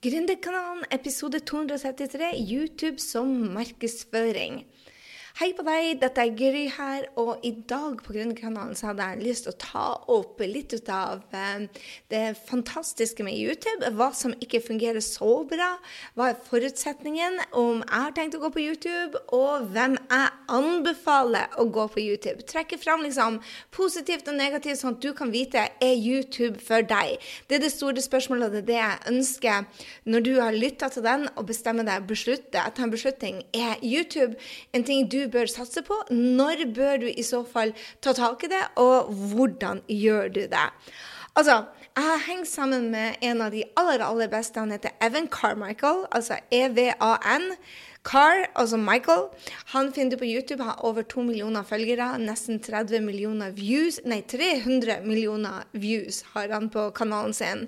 Gründerkanalen episode 273 YouTube som markedsføring. Hei på deg, dette er Gry her, og i dag på Gründerkanalen så hadde jeg lyst til å ta opp litt ut av eh, det fantastiske med YouTube. Hva som ikke fungerer så bra. Hva er forutsetningen om jeg har tenkt å gå på YouTube, og hvem jeg anbefaler å gå på YouTube. Trekke fram liksom positivt og negativt, sånn at du kan vite er YouTube for deg. Det er det store spørsmålet, det er det jeg ønsker når du har lytta til den og bestemmer deg, beslutter, etter en beslutning. Er YouTube en ting du bør satse på? Når bør du i så fall ta tak i det, og hvordan gjør du det? Altså, jeg har hengt sammen med en av de aller, aller beste. Han heter Evan Carmichael, altså EVAN. Carr, altså Michael, han finner du på YouTube, har over to millioner følgere. Nesten 30 millioner views. Nei, 300 millioner views har han på kanalen sin.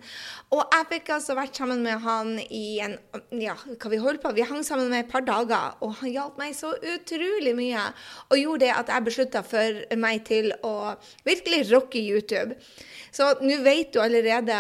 Og jeg fikk altså vært sammen med han i en Ja, hva vi holdt på? Vi hang sammen med et par dager, og han hjalp meg så utrolig mye. Og gjorde det at jeg beslutta for meg til å virkelig rocke YouTube. Så nå vet du allerede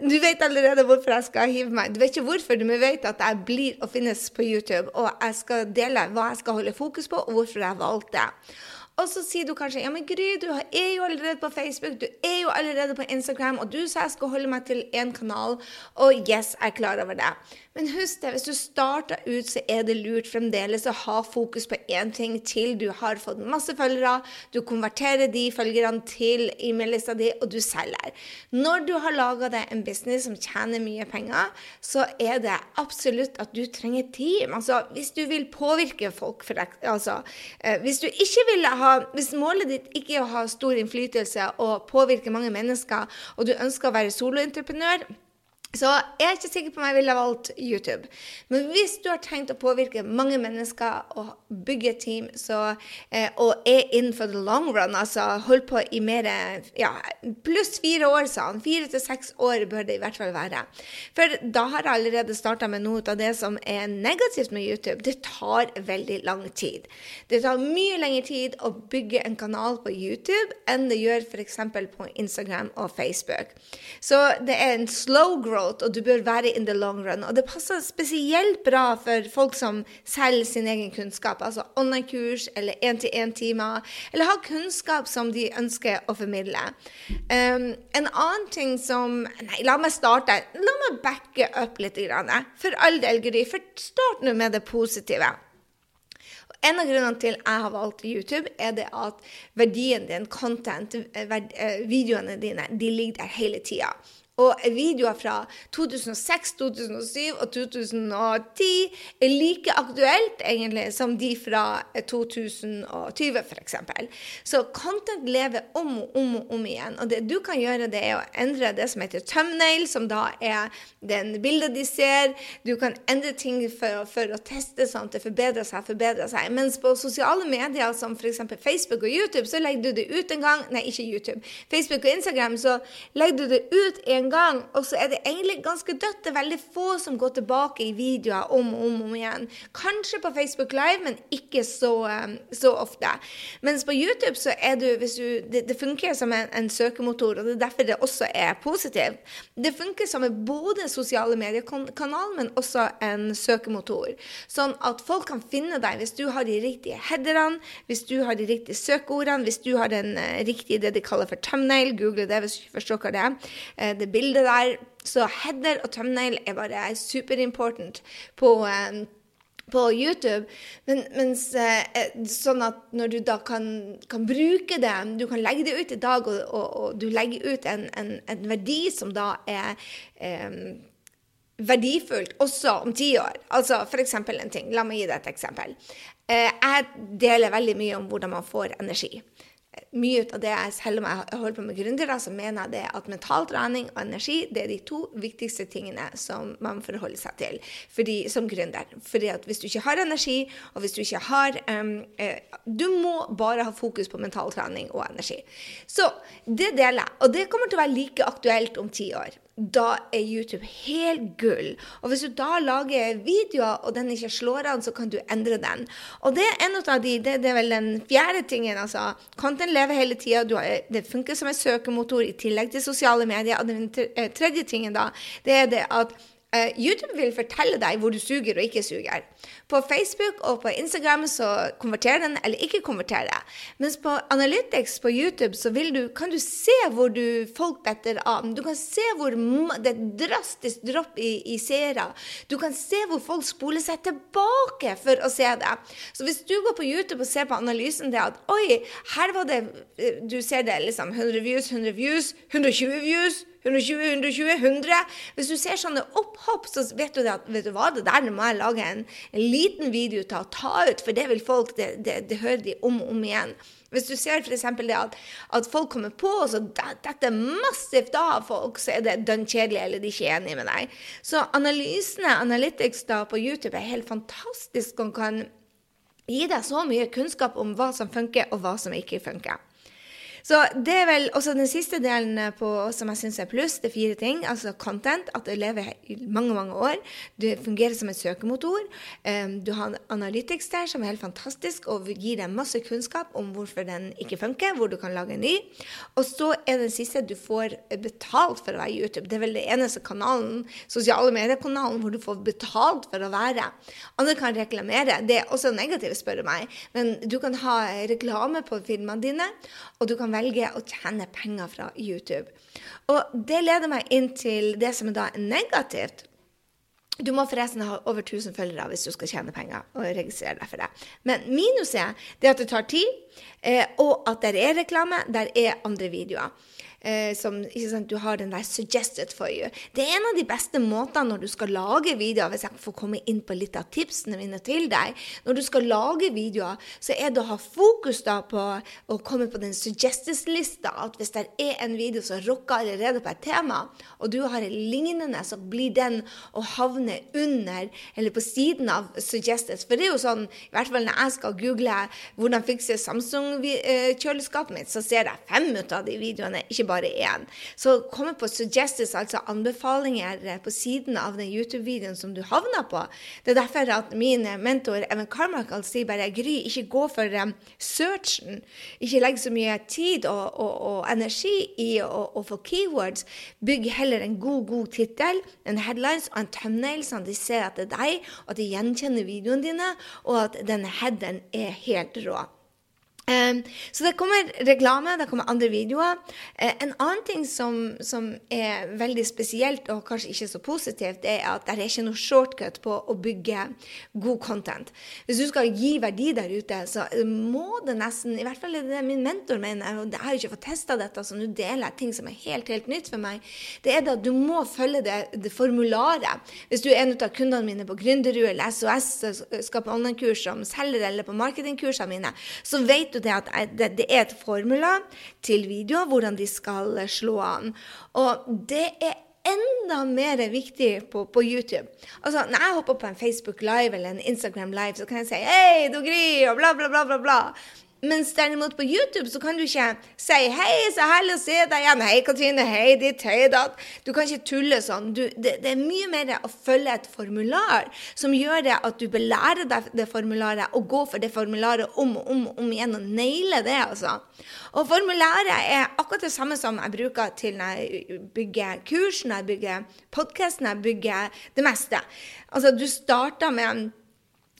Du vet allerede hvorfor jeg skal hive meg. Du vet ikke hvorfor, men du vet at jeg blir å finnes på YouTube. Og jeg skal dele hva jeg skal holde fokus på, og hvorfor jeg valgte det. Og så sier du kanskje ja, men Gry, du er jo allerede på Facebook, du er jo allerede på Instagram, og du sa jeg skal holde meg til én kanal, og yes, jeg er klar over det. Men husk det, hvis du starter ut, så er det lurt fremdeles å ha fokus på én ting til du har fått masse følgere, du konverterer de følgerne til e-mail-lista di, og du selger. Når du har laga deg en business som tjener mye penger, så er det absolutt at du trenger team. Altså, hvis du vil påvirke folk, for deg, altså, eh, hvis du ikke vil ha hvis målet ditt ikke er å ha stor innflytelse og påvirke mange mennesker, og du ønsker å være soloentreprenør, så jeg er ikke sikker på om jeg ville valgt YouTube. Men hvis du har tenkt å påvirke mange mennesker og bygge et team så, eh, og er in for the long run, altså holdt på i mer ja, pluss fire år, sa han. Fire til seks år bør det i hvert fall være. For da har jeg allerede starta med noe av det som er negativt med YouTube. Det tar veldig lang tid. Det tar mye lengre tid å bygge en kanal på YouTube enn det gjør f.eks. på Instagram og Facebook. Så det er en slow growth growth, og du bør være in the long run. Og det passer spesielt bra for folk som selger sin egen kunnskap, altså online-kurs eller én-til-én-timer, eller har kunnskap som de ønsker å formidle. Um, en annen ting som Nei, la meg starte. La meg backe opp litt. For all del, Gry. Start nå med det positive. En av grunnene til jeg har valgt YouTube, er det at verdien din, content, eh, videoene dine, de ligger der hele tida. Og videoer fra 2006, 2007 og 2010 er like aktuelt egentlig som de fra 2020 f.eks. Så content lever om og om og om igjen. Og det du kan gjøre, det er å endre det som heter thumbnail, som da er den bildet de ser. Du kan endre ting for, for å teste sånn at det forbedrer seg, forbedrer seg. Mens på sosiale medier som f.eks. Facebook og YouTube, så legger du det ut en gang Nei, ikke YouTube. Facebook og Instagram, så legger du det ut en gang, og så er det egentlig ganske dødt. Det er veldig få som går tilbake i videoer om og om, om igjen. Kanskje på Facebook Live, men ikke så, um, så ofte. Mens på YouTube så er du, du det, det, funker som en, en, søkemotor, og det er derfor det også er positivt. Det funker som en både sosiale mediekanal, men også en søkemotor. Sånn at folk kan finne deg hvis du har de riktige headerne, hvis du har de riktige søkeordene, hvis du har den uh, riktige det de kaller for thumbnail. Google det hvis du ikke forstår hva det er. Uh, det bildet der. Så header og thumbnail er bare superimportant på um, på YouTube, men, mens, eh, sånn at når du da kan, kan, bruke det Du kan legge det ut i dag, og, og, og du legger ut en, en, en, verdi som da er eh, verdifullt også om ti år. Altså f.eks. en ting. La meg gi deg et eksempel. Eh, jeg deler veldig mye om hvordan man får energi mye av det jeg, selv om jeg holder på med gründere, så mener jeg det at mental trening og energi det er de to viktigste tingene som man forholder seg til fordi, som gründer. Fordi at hvis du ikke har energi, og hvis du ikke har um, Du må bare ha fokus på mental trening og energi. Så det deler jeg. Og det kommer til å være like aktuelt om ti år da er YouTube helt gull. Og hvis du da lager videoer, og den ikke slår an, så kan du endre den. Og det er en av de, det, det er vel den fjerde tingen. altså. Content lever hele tida. Det funker som en søkemotor i tillegg til sosiale medier. Og den tredje tingen da, det er det at Uh, YouTube vil fortelle deg hvor du suger og ikke suger. På Facebook og på Instagram så konverterer den eller ikke konverterer. Mens på Analytics på YouTube så du, kan du se hvor du folk detter av. Du kan se hvor det er drastisk dropp i, i seere. Du kan se hvor folk spoler seg tilbake for å se det. Så hvis du går på YouTube og ser på analysen det at oi, her var det Du ser det liksom 100 views, 100 views, 120 views. 120, 120, 100. Hvis du ser sånne opphopp, så vet du at vet du hva, det der må jeg lage en, en liten video å ta ut, for det vil folk Det, det, det hører de om og om igjen. Hvis du ser f.eks. det at, at, folk kommer på, og så detter massivt av folk, så er det dønn kjedelig, eller de er ikke enige med deg. Så analysene, analytics da på YouTube, er helt fantastisk og kan gi deg så mye kunnskap om hva som funker, og hva som ikke funker. Så det er vel også den siste delen på, som jeg syns er pluss. Det er fire ting. Altså content, at du lever i mange, mange år. Du fungerer som en søkemotor. Um, du har Analytics der, som er helt fantastisk og gir deg masse kunnskap om hvorfor den ikke funker, hvor du kan lage en ny. Og så er den siste du får betalt for å være i YouTube. Det er vel det eneste kanalen, sosiale mediekanalen hvor du får betalt for å være. Andre kan reklamere. Det er også negativt, spør du meg. Men du kan ha reklame på filmene dine, og du kan kan velge å tjene penger fra YouTube. Og det leder meg inn til det som er da negativt. Du må forresten ha over 1000 følgere hvis du skal tjene penger. og registrere deg for det. Men minuset er at det tar tid, eh, og at det er reklame, der er andre videoer eh, som sant, du har den der 'suggested for you'. Det er en av de beste måtene når du skal lage videoer, hvis jeg får komme inn på litt av tipsene mine til deg. Når du skal lage videoer, så er det å ha fokus da på å komme på den suggested-lista. At hvis det er en video som rocker allerede på et tema, og du har en lignende, så blir den å havne under eller på siden av suggested. For det er jo sånn, i hvert fall når jeg skal google hvordan fikse Samsung-kjøleskapet mitt, så ser jeg fem ut av de videoene. ikke bare én. Så komme på suggestions, altså anbefalinger eh, på siden av den YouTube-videoen som du havner på. Det er derfor at min mentor Evan Carmichael sier bare Gry, ikke gå for um, searchen. Ikke legg så mye tid og, og, og energi i å få keywords. Bygg heller en god, god tittel, en headlines og en thumbnail, sånn at de ser at det er deg, og at de gjenkjenner videoene dine, og at denne headeren er helt rå. Um, så det kommer reklame, det kommer andre videoer. Uh, en annen ting som, som, er veldig spesielt, og kanskje ikke så positivt, er at det er ikke noe shortcut på å bygge god content. Hvis du skal gi verdi der ute, så må det nesten I hvert fall er det min mentor mener, og jeg har jo ikke fått testa dette, så nå deler jeg ting som er helt helt nytt for meg. Det er det at du må følge det, det formularet. Hvis du er en av kundene mine på Gründerud eller SOS, skal på online-kurs som selger, eller på marketingkursene mine, så vet du det at det, er et formula til videoer, hvordan de skal slå an. Og det er enda mer viktig på, på, YouTube. Altså, Når jeg hopper på en Facebook Live eller en Instagram Live, så kan jeg si 'Hei, du Gry', og bla, bla, bla. bla, bla. Mens derimot på YouTube så kan du ikke si 'Hei, så herlig å se deg igjen'. 'Hei, Katrine. Hei, ditt. Hei, datt'. Du kan ikke tulle sånn. Du, det, det, er mye mer å følge et formular som gjør det at du belærer deg det formularet og går for det formularet om og om, om igjen og nailer det, altså. Og formularet er akkurat det samme som jeg bruker til når jeg bygger kurs, når jeg bygger podkast, når jeg bygger det meste. Altså, du starter med en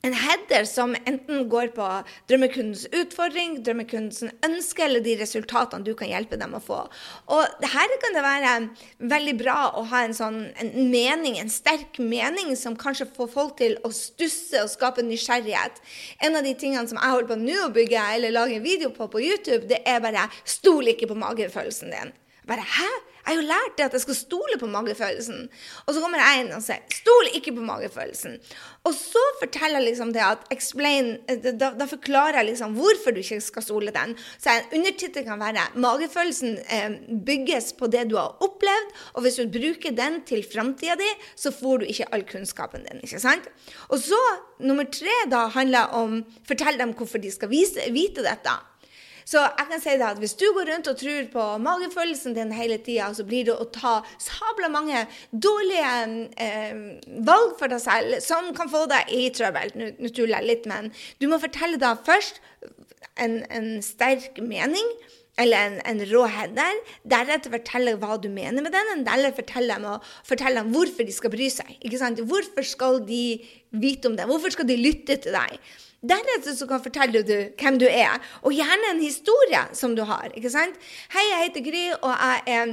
en header som enten går på drømmekundens utfordring, drømmekundens ønske eller de resultatene du kan hjelpe dem å få. Og her kan det være veldig bra å ha en sånn en mening, en sterk mening, som kanskje får folk til å stusse og skape nysgjerrighet. En av de tingene som jeg holder på nå å bygge eller lage en video på på YouTube, det er bare stol ikke på magefølelsen din. Bare 'hæ'? Jeg har jo lært det at jeg skal stole på magefølelsen. Og så kommer jeg inn og sier 'stol ikke på magefølelsen'. Og så forteller jeg liksom det at explain, da, da, forklarer jeg liksom hvorfor du ikke skal stole den. Så en undertittel kan være 'magefølelsen eh, bygges på det du har opplevd', og hvis du bruker den til framtida di, så får du ikke all kunnskapen din. ikke sant? Og så, nummer tre, da handler om fortell dem hvorfor de skal vise, vite dette. Så jeg kan si det at hvis du går rundt og tror på magefølelsen din hele tida, så blir det å ta sabla mange dårlige eh, valg for deg selv som kan få deg i trøbbel. Nå tuller jeg litt, men du må fortelle deg først en, en sterk mening eller en, en rå header. Deretter fortelle hva du mener med den. eller fortelle dem, fortelle dem hvorfor de skal bry seg. Hvorfor skal de vite om det? Hvorfor skal de lytte til deg? Deretter så kan fortelle du hvem du er, og gjerne en historie som du har. ikke sant? Hei, jeg heter Gry, og jeg er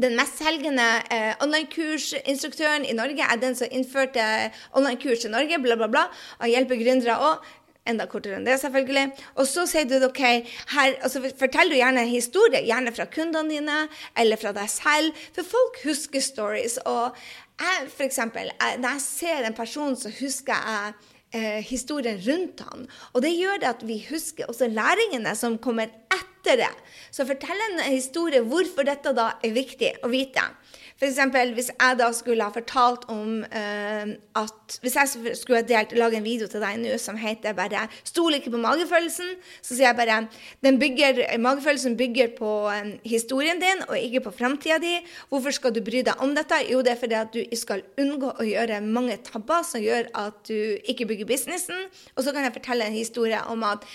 den mestselgende eh, online-kursinstruktøren i Norge er den som innførte online-kurs i Norge, bla, bla, bla, og hjelper gründere òg. Enda kortere enn det, selvfølgelig. Og så sier du OK, her, altså forteller du gjerne en historie, gjerne fra kundene dine eller fra deg selv, for folk husker stories. Og jeg, for eksempel, jeg, når jeg ser en person, så husker jeg eh, historien rundt han. Og det gjør det at vi husker også læringene som kommer etter det. Så fortell en historie hvorfor dette da er viktig å vite. F.eks. hvis jeg da skulle ha fortalt om uh, at Hvis jeg skulle ha delt, lage en video til deg nå som heter bare 'Stol ikke på magefølelsen', så sier jeg bare bygger, magefølelsen bygger på um, historien din og ikke på framtida di. Hvorfor skal du bry deg om dette? Jo, det er fordi at du skal unngå å gjøre mange tabber som gjør at du ikke bygger businessen. Og så kan jeg fortelle en historie om at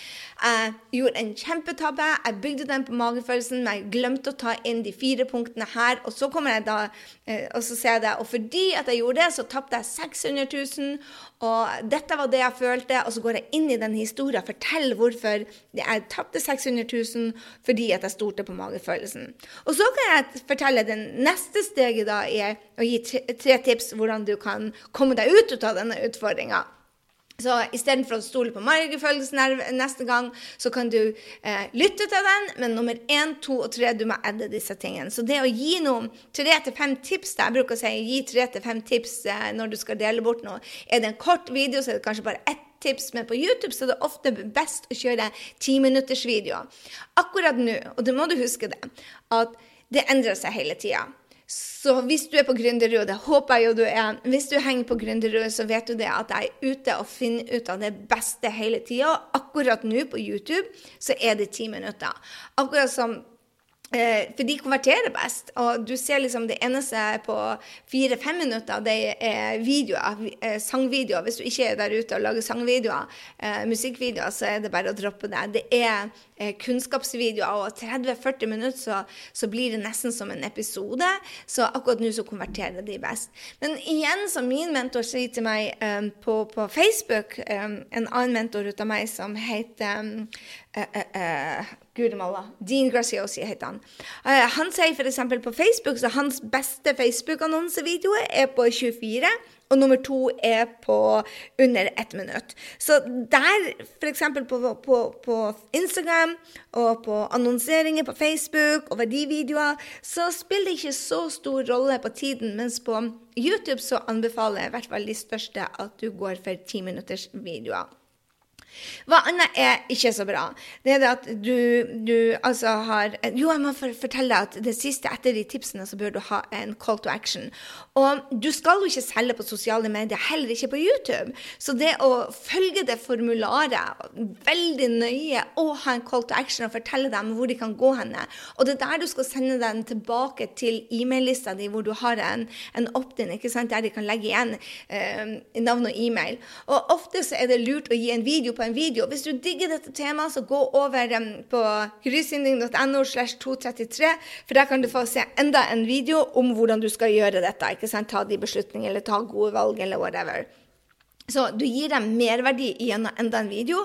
jeg gjorde en kjempetabbe. Jeg bygde den på magefølelsen, men jeg glemte å ta inn de fire punktene her. Og så kommer jeg da og så sier jeg det. Og fordi at jeg gjorde det, så tapte jeg 600 000. Og dette var det jeg følte. Og så går jeg inn i den historien og forteller hvorfor jeg tapte 600 000 fordi at jeg stolte på magefølelsen. Og så kan jeg fortelle det neste steget da er å gi tre tips hvordan du kan komme deg ut av denne utfordringa. Så istedenfor å stole på magefølelsen neste gang, så kan du eh, lytte til den. Men nummer én, to og tre, du må edde disse tingene. Så det å gi noen tre til fem tips Jeg bruker å si gi tre til fem tips eh, når du skal dele bort noe. Er det en kort video, så er det kanskje bare ett tips, men på YouTube så er det ofte best å kjøre timinuttersvideoer. Akkurat nå, og det må du huske det, at det endrer seg hele tida. Så hvis du er på Gründerrådet, det håper jeg jo du er, hvis du henger på Gründerrådet, så vet du det at jeg er ute og finner ut av det beste hele tida. Akkurat nå på YouTube så er det ti minutter. Akkurat som Eh, for de konverterer best. Og du ser liksom det eneste på fire-fem minutter, det er videoer, eh, sangvideoer. Hvis du ikke er der ute og lager sangvideoer, eh, musikkvideoer, så er det bare å droppe det. Det er kunnskapsvideoer, og 30-40 minutter så, så, blir det nesten som en episode. Så akkurat nå så konverterer de best. Men igjen, som min mentor sier til meg um, på, på, Facebook, um, en annen mentor ut av meg som heter um, uh, uh, uh, Gudemalla. Dean Graciosi heter han. Han sier f.eks. på Facebook så hans beste Facebook-annonsevideo er på 24. Og nummer to er på under ett minutt. Så der, f.eks. På, på, på Instagram og på annonseringer på Facebook og verdivideoer, så spiller det ikke så stor rolle på tiden. Mens på YouTube så anbefaler jeg i hvert fall de største at du går for ti minutters videoer. Hva annet er ikke så bra? Det er det at du, du altså har Jo, jeg må fortelle deg at det siste etter de tipsene, så bør du ha en call to action. Og du skal jo ikke selge på sosiale medier, heller ikke på YouTube. Så det å følge det formularet veldig nøye og ha en call to action og fortelle dem hvor de kan gå henne, og det er der du skal sende den tilbake til e-mail-lista di, hvor du har en, en opt-in, der de kan legge igjen eh, navn og e-mail. Og ofte så er det lurt å gi en video på en video. Hvis du digger dette temaet, så gå over um, på grysynding.no slash 233, for der kan du få se enda en video om hvordan du skal gjøre dette. ikke sant? Ta de beslutningene, eller ta gode valg, eller whatever. Så du gir dem merverdi gjennom enda en video,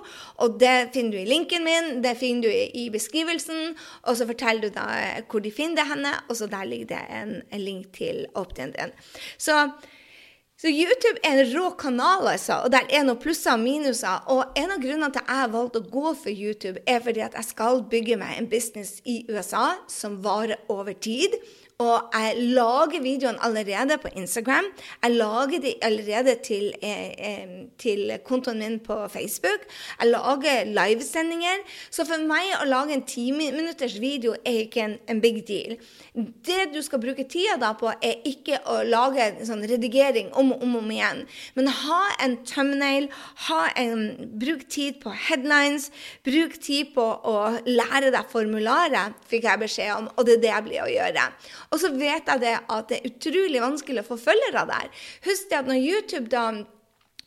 og det finner du i linken min, det finner du i beskrivelsen, og så forteller du da eh, hvor de finner det henne, og så der ligger det en, link til opt-in din. Så så YouTube er en rå kanal, altså, og der er noen plusser og minuser. Og en av grunnene til at jeg valgte å gå for YouTube, er fordi at jeg skal bygge meg en business i USA som varer over tid. Og jeg lager videoene allerede på Instagram. Jeg lager de allerede til, eh, til kontoen min på Facebook. Jeg lager livesendinger. Så for meg å lage en timinutters video er ikke en, en, big deal. Det du skal bruke tida da på, er ikke å lage sånn redigering om og om, om igjen. Men ha en thumbnail, ha en, bruk tid på headlines, bruk tid på å lære deg formularet, fikk jeg beskjed om, og det er det jeg blir å gjøre. Og så vet jeg det at det er utrolig vanskelig å få følgere der. Husk det at når YouTube da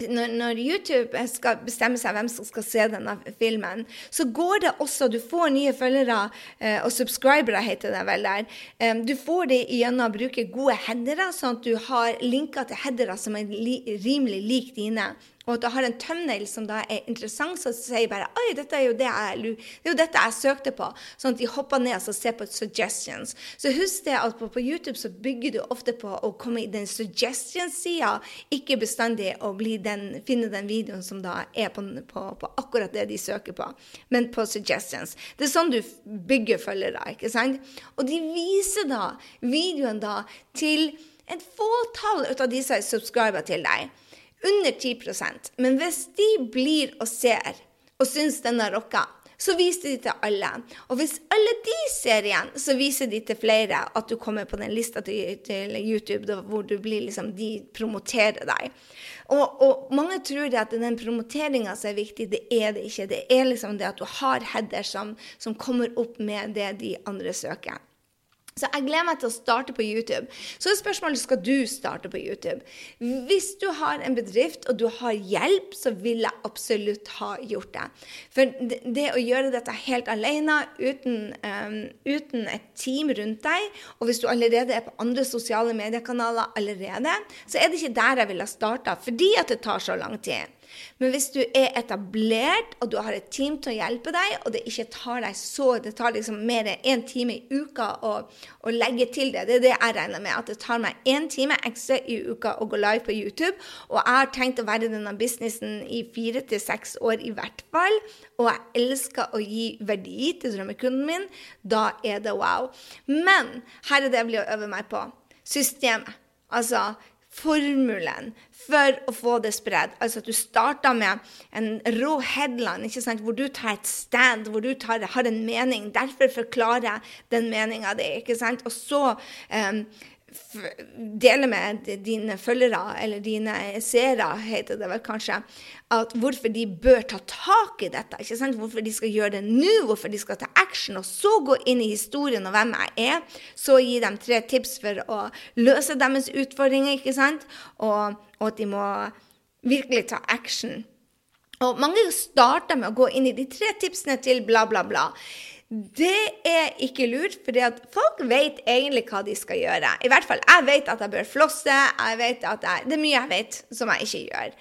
når, når, YouTube skal bestemme seg hvem som skal se denne filmen, så går det også Du får nye følgere, eh, og subscribere heter det vel der. Um, du får det gjennom å bruke gode headere, sånn at du har linker til headere som er li, rimelig lik dine og at du har en thumbnail som da er interessant, så sier bare Oi, dette er jo det jeg, det jo dette jeg søkte på. Sånn at de hopper ned og ser på suggestions. Så husk det at på, på, YouTube så bygger du ofte på å komme i den suggestions-sida, ikke bestandig å den, finne den videoen som da er på, på, på, akkurat det de søker på, men på suggestions. Det er sånn du bygger følgere, ikke sant? Og de viser da videoen da til et fåtall av de som er subscriber til deg under 10% Men hvis de blir og ser og syns den har rocka, så viser de til alle. Og hvis alle de ser igjen, så viser de til flere at du kommer på den lista til, til YouTube hvor du blir liksom, de promoterer deg. Og, og mange tror det at den promoteringa som er viktig, det er det ikke. Det er liksom det at du har header som, som kommer opp med det de andre søker. Så jeg gleder meg til å starte på YouTube. Så er spørsmålet skal du starte på YouTube. Hvis du har en bedrift og du har hjelp, så vil jeg absolutt ha gjort det. For det, å gjøre dette helt alene, uten, um, uten, et team rundt deg, og hvis du allerede er på andre sosiale mediekanaler allerede, så er det ikke der jeg ville starta, fordi at det tar så lang tid. Men hvis du er etablert, og du har et team til å hjelpe deg, og det ikke tar deg så Det tar liksom mer enn én time i uka å, å, legge til det. Det er det jeg regner med. At det tar meg én time ekstra i uka å gå live på YouTube. Og jeg har tenkt å være i denne businessen i fire til seks år i hvert fall. Og jeg elsker å gi verdi til drømmekunden min. Da er det wow. Men her er det jeg blir å øve meg på. Systemet. Altså formelen for å få det spredd. Altså at du starter med en rå headline hvor du tar et stand, hvor du tar, har en mening. Derfor forklarer den meninga di. Og så um, dele med dine følgere, eller dine seere, heter det vel kanskje, at hvorfor de bør ta tak i dette. ikke sant? Hvorfor de skal gjøre det nå, hvorfor de skal ta action, og så gå inn i historien og hvem jeg er. Så gi dem tre tips for å løse deres utfordringer, ikke sant? Og, og at de må virkelig ta action. Og mange starter med å gå inn i de tre tipsene til bla, bla, bla. Det er ikke lurt, for folk vet egentlig hva de skal gjøre. I hvert fall, jeg vet at jeg bør flosse. jeg vet at jeg, Det er mye jeg vet som jeg ikke gjør.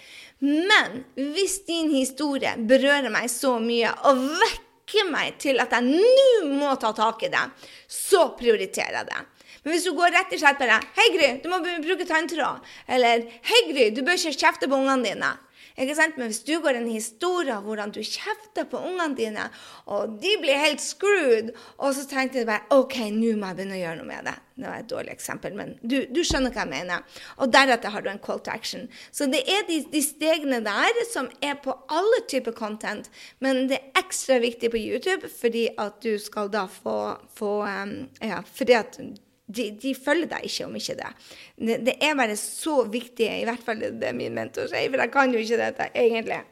Men hvis din historie berører meg så mye og vekker meg til at jeg nå må ta tak i det, så prioriterer jeg det. Men hvis du går rett og slett bare 'Hei, Gry, du må bruke tanntråd.' Eller 'Hei, Gry, du bør ikke kjefte på ungene dine.' Ikke sant? Men hvis du går en historie om hvordan du kjefter på ungene dine, og de blir helt screwed, og så tenkte du bare OK, nå må jeg begynne å gjøre noe med det. Det var et dårlig eksempel, men du, du skjønner hva jeg mener. Og deretter har du en call to action. Så det er de, de stegene der som er på alle typer content, men det er ekstra viktig på YouTube fordi at du skal da få, få um, Ja, fordi at de, de, følger deg ikke om ikke det. det. det. er bare så viktig, i hvert fall det er min mentor sier, for jeg kan jo ikke dette egentlig.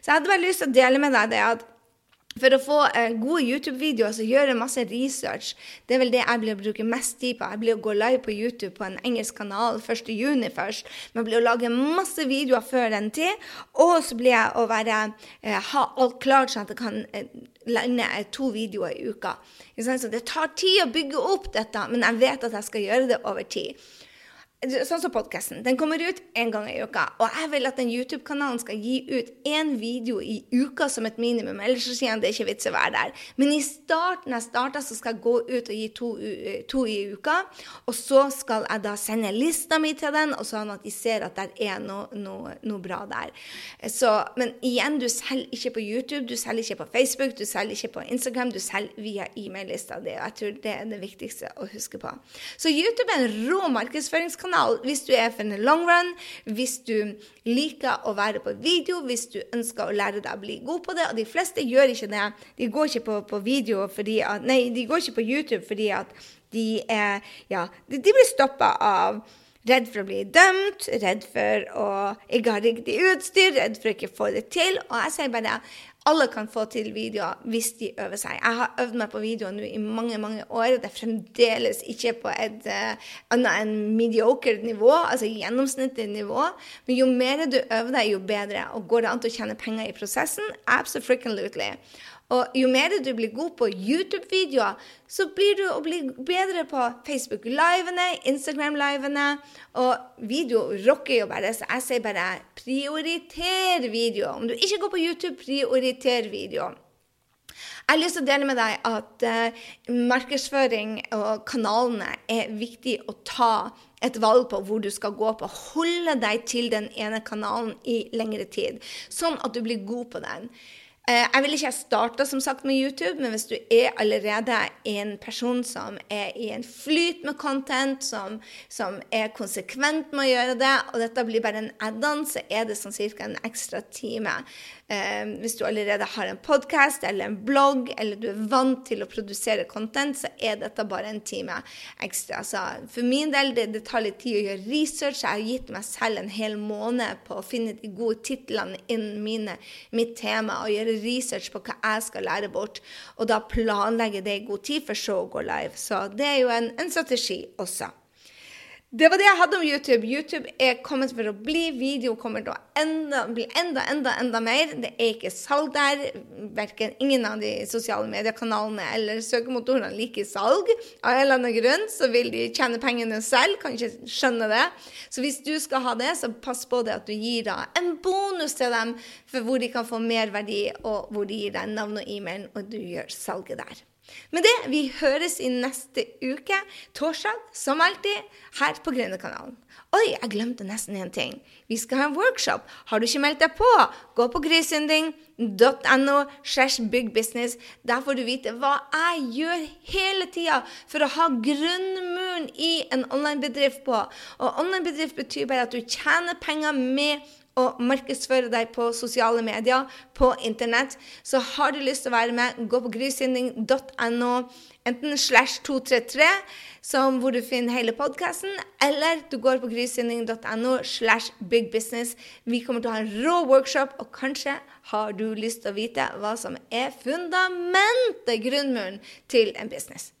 Så jeg hadde bare lyst til å dele med deg det at for å få eh, gode YouTube-videoer så gjør jeg masse research. Det er vel det jeg blir å bruke mest tid på. Jeg blir å gå live på YouTube på en engelsk kanal 1.6 først. Men jeg blir å lage masse videoer før den tid. Og så blir jeg å være, eh, ha alt klart sånn at jeg kan eh, lande to videoer i uka. Så det tar tid å bygge opp dette, men jeg vet at jeg skal gjøre det over tid. Sånn som podkasten. Den kommer ut én gang i uka. Og jeg vil at den YouTube-kanalen skal gi ut én video i uka som et minimum. Ellers så sier han det er ikke vits å være der. Men i starten jeg starter, så skal jeg gå ut og gi to, to, i uka. Og så skal jeg da sende lista mi til den, og sånn at de ser at det er noe, noe, noe, bra der. Så, men igjen, du selger ikke på YouTube, du selger ikke på Facebook, du selger ikke på Instagram, du selger via e-mail-lista di. Jeg tror det er det viktigste å huske på. Så YouTube er en rå markedsføringskanal kanal hvis du er for en long run, hvis du liker å være på video, hvis du ønsker å lære deg å bli god på det. Og de fleste gjør ikke det. De går ikke på, på video fordi at, Nei, de går ikke på YouTube fordi at de er Ja, de, de blir stoppa av Redd for å bli dømt, redd for å ikke ha riktig utstyr, redd for å ikke få det til. Og jeg sier bare Alle kan få til videoer hvis de øver seg. Jeg har øvd meg på videoer nå i mange mange år. Det er fremdeles ikke på et uh, annet enn mediocre nivå, altså gjennomsnittlig nivå. Men jo mer du øver deg, jo bedre. Og går det an til å tjene penger i prosessen? Absolutely. Og jo mer du blir god på YouTube-videoer, så blir du å bli bedre på Facebook-livene, Instagram-livene. Og video rocker jo bare, så jeg sier bare prioriter video. Om du ikke går på YouTube, prioriter video. Jeg har lyst til å dele med deg at uh, markedsføring og kanalene er viktig å ta et valg på hvor du skal gå på. Holde deg til den ene kanalen i lengre tid, sånn at du blir god på den. Eh, jeg vil ikke starta som sagt med YouTube, men hvis du er allerede en person som er i en flyt med content, som, som er konsekvent med å gjøre det, og dette blir bare en add-on, så er det sånn ca. en ekstra time. Eh, hvis du allerede har en podkast eller en blogg, eller du er vant til å produsere content, så er dette bare en time ekstra. Så for min del, det, det tar litt tid å gjøre research. Jeg har gitt meg selv en hel måned på å finne de gode titlene innen mine, mitt tema og gjøre research på hva jeg skal lære bort. Og da planlegge det i god tid, for så å gå live. Så det er jo en, en strategi også. Det var det jeg hadde om YouTube. YouTube er kommet for å bli. Video kommer til å enda, bli enda, enda enda mer. Det er ikke salg der. Verken ingen av de sosiale mediekanalene eller søkemotorene liker salg. Av en eller annen grunn så vil de tjene pengene selv. Kan ikke skjønne det. Så hvis du skal ha det, så pass på det at du gir da en bonus til dem for hvor de kan få mer verdi, og hvor de gir deg navn og e-mail, og du gjør salget der. Med det, vi høres i neste uke, torsdag, som alltid, her på Grønnekanalen. Oi, jeg glemte nesten en ting. Vi skal ha en workshop. Har du ikke meldt deg på, gå på byggbusiness. Der får du vite hva jeg gjør hele tida for å ha grunnmuren i en online-bedrift på. Og online-bedrift betyr bare at du tjener penger med og markedsføre deg på sosiale medier, på internett, så har du lyst til å være med, gå på grysynding.no, enten slash 233, hvor du finner hele podkasten, eller du går på grysynding.no slash bigbusiness. Vi kommer til å ha en rå workshop, og kanskje har du lyst til å vite hva som er fundamentet, grunnmuren, til en business.